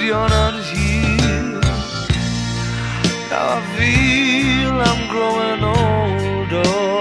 you're not here. Now I feel I'm growing older.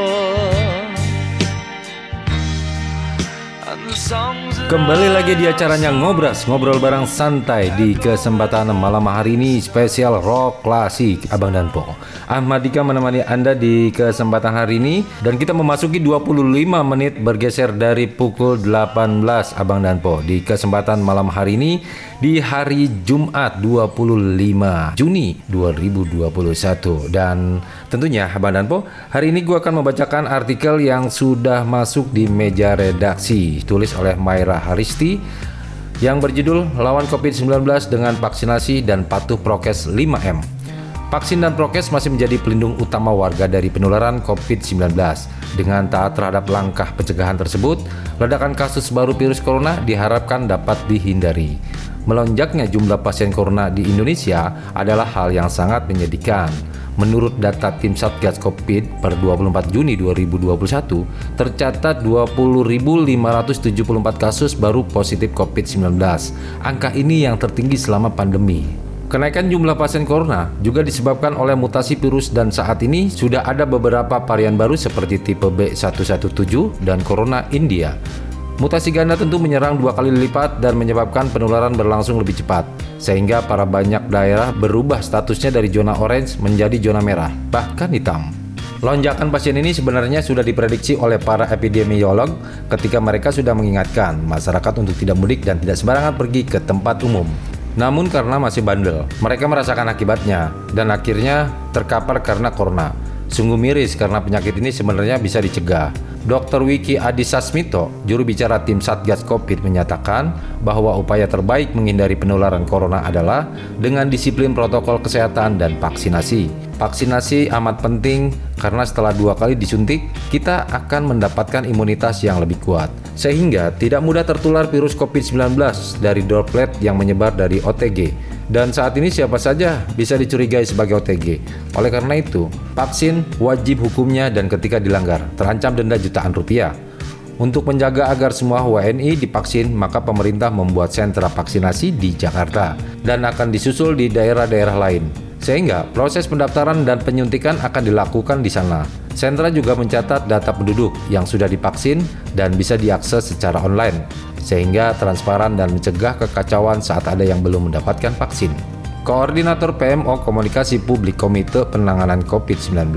Kembali lagi di acaranya Ngobras, ngobrol bareng santai di kesempatan malam hari ini spesial rock klasik Abang dan Po. Ahmad Dika menemani Anda di kesempatan hari ini dan kita memasuki 25 menit bergeser dari pukul 18 Abang dan Po di kesempatan malam hari ini di hari Jumat 25 Juni 2021 dan tentunya Abang dan Po hari ini gua akan membacakan artikel yang sudah masuk di meja redaksi tulis oleh Maira Haristi yang berjudul Lawan COVID-19 dengan vaksinasi dan patuh prokes 5M. Vaksin dan prokes masih menjadi pelindung utama warga dari penularan COVID-19. Dengan taat terhadap langkah pencegahan tersebut, ledakan kasus baru virus corona diharapkan dapat dihindari. Melonjaknya jumlah pasien corona di Indonesia adalah hal yang sangat menyedihkan. Menurut data tim Satgas Covid per 24 Juni 2021, tercatat 20.574 kasus baru positif COVID-19. Angka ini yang tertinggi selama pandemi. Kenaikan jumlah pasien corona juga disebabkan oleh mutasi virus dan saat ini sudah ada beberapa varian baru seperti tipe B117 dan corona India. Mutasi ganda tentu menyerang dua kali lipat dan menyebabkan penularan berlangsung lebih cepat, sehingga para banyak daerah berubah statusnya dari zona orange menjadi zona merah, bahkan hitam. Lonjakan pasien ini sebenarnya sudah diprediksi oleh para epidemiolog ketika mereka sudah mengingatkan masyarakat untuk tidak mudik dan tidak sembarangan pergi ke tempat umum. Namun karena masih bandel, mereka merasakan akibatnya dan akhirnya terkapar karena corona. Sungguh miris karena penyakit ini sebenarnya bisa dicegah. Dr. Wiki Adisasmito, juru bicara tim Satgas Covid menyatakan bahwa upaya terbaik menghindari penularan corona adalah dengan disiplin protokol kesehatan dan vaksinasi. Vaksinasi amat penting karena setelah dua kali disuntik, kita akan mendapatkan imunitas yang lebih kuat. Sehingga tidak mudah tertular virus COVID-19 dari droplet yang menyebar dari OTG. Dan saat ini siapa saja bisa dicurigai sebagai OTG. Oleh karena itu, vaksin wajib hukumnya dan ketika dilanggar, terancam denda jutaan rupiah. Untuk menjaga agar semua WNI divaksin, maka pemerintah membuat sentra vaksinasi di Jakarta dan akan disusul di daerah-daerah lain. Sehingga proses pendaftaran dan penyuntikan akan dilakukan di sana. Sentra juga mencatat data penduduk yang sudah divaksin dan bisa diakses secara online, sehingga transparan dan mencegah kekacauan saat ada yang belum mendapatkan vaksin. Koordinator PMO Komunikasi Publik Komite Penanganan COVID-19,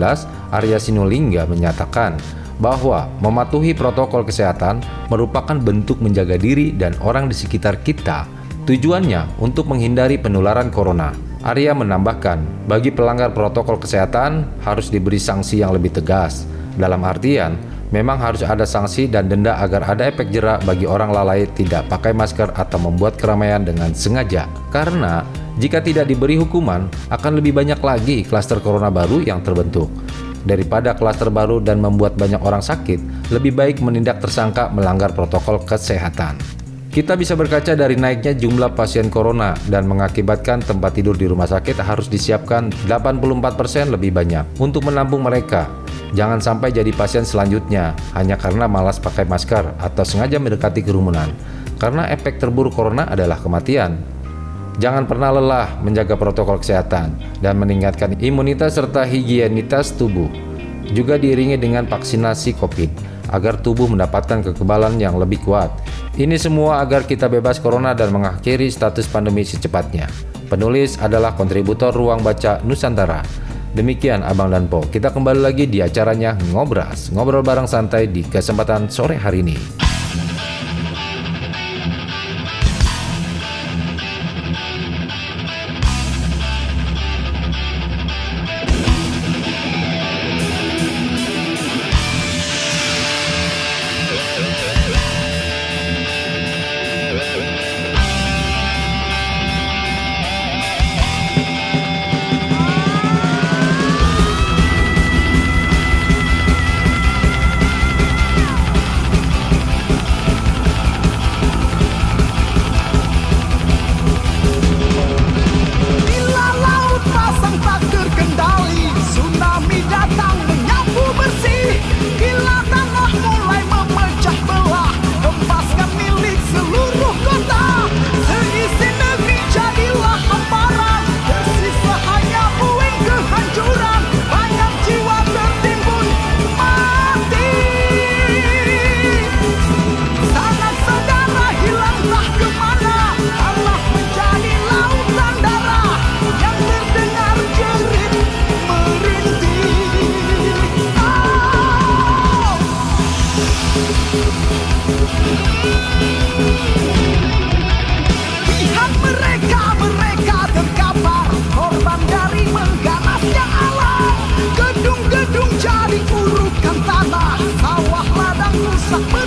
Arya Sinulinga menyatakan bahwa mematuhi protokol kesehatan merupakan bentuk menjaga diri dan orang di sekitar kita. Tujuannya untuk menghindari penularan corona. Arya menambahkan, bagi pelanggar protokol kesehatan harus diberi sanksi yang lebih tegas. Dalam artian, memang harus ada sanksi dan denda agar ada efek jerak bagi orang lalai tidak pakai masker atau membuat keramaian dengan sengaja. Karena jika tidak diberi hukuman, akan lebih banyak lagi klaster corona baru yang terbentuk. Daripada klaster baru dan membuat banyak orang sakit, lebih baik menindak tersangka melanggar protokol kesehatan. Kita bisa berkaca dari naiknya jumlah pasien corona dan mengakibatkan tempat tidur di rumah sakit harus disiapkan 84% lebih banyak untuk menampung mereka. Jangan sampai jadi pasien selanjutnya hanya karena malas pakai masker atau sengaja mendekati kerumunan. Karena efek terburuk corona adalah kematian. Jangan pernah lelah menjaga protokol kesehatan dan meningkatkan imunitas serta higienitas tubuh. Juga diiringi dengan vaksinasi COVID agar tubuh mendapatkan kekebalan yang lebih kuat. Ini semua agar kita bebas corona dan mengakhiri status pandemi secepatnya. Penulis adalah kontributor Ruang Baca Nusantara. Demikian Abang dan Po, kita kembali lagi di acaranya Ngobras, ngobrol bareng santai di kesempatan sore hari ini. my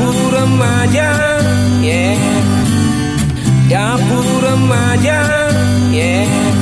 dapur remaja yeah. Dapur remaja yeah.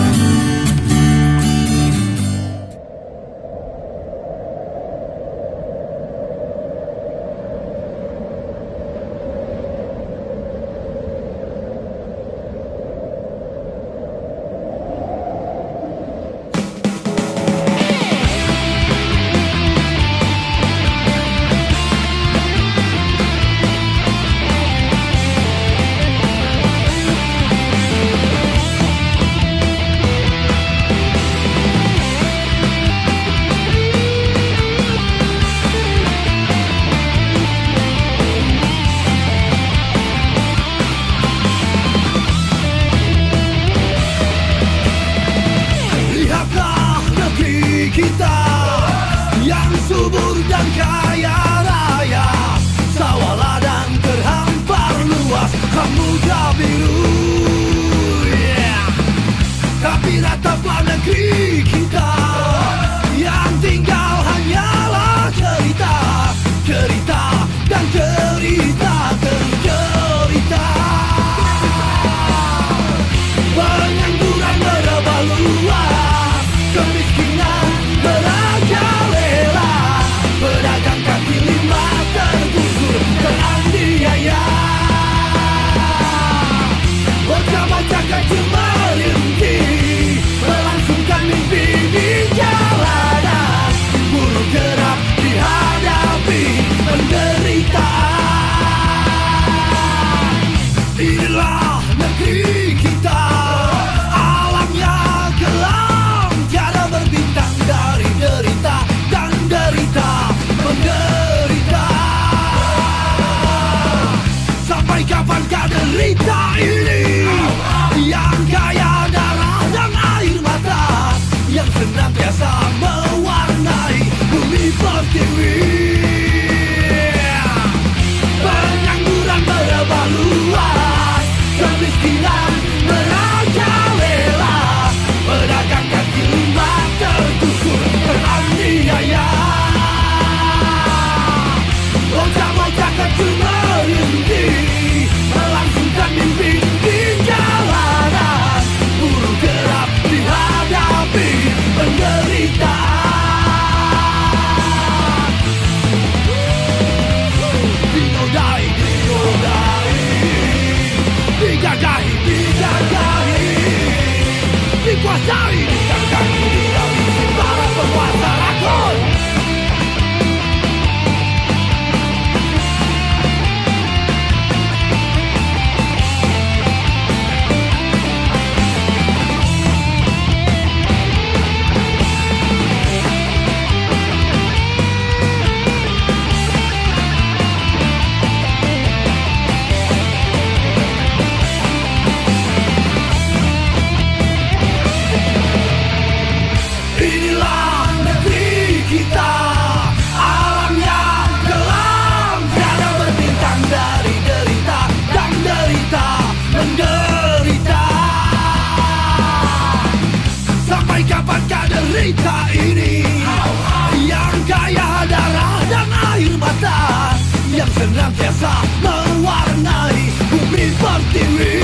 Fernández a Manuar Nari, un mil partido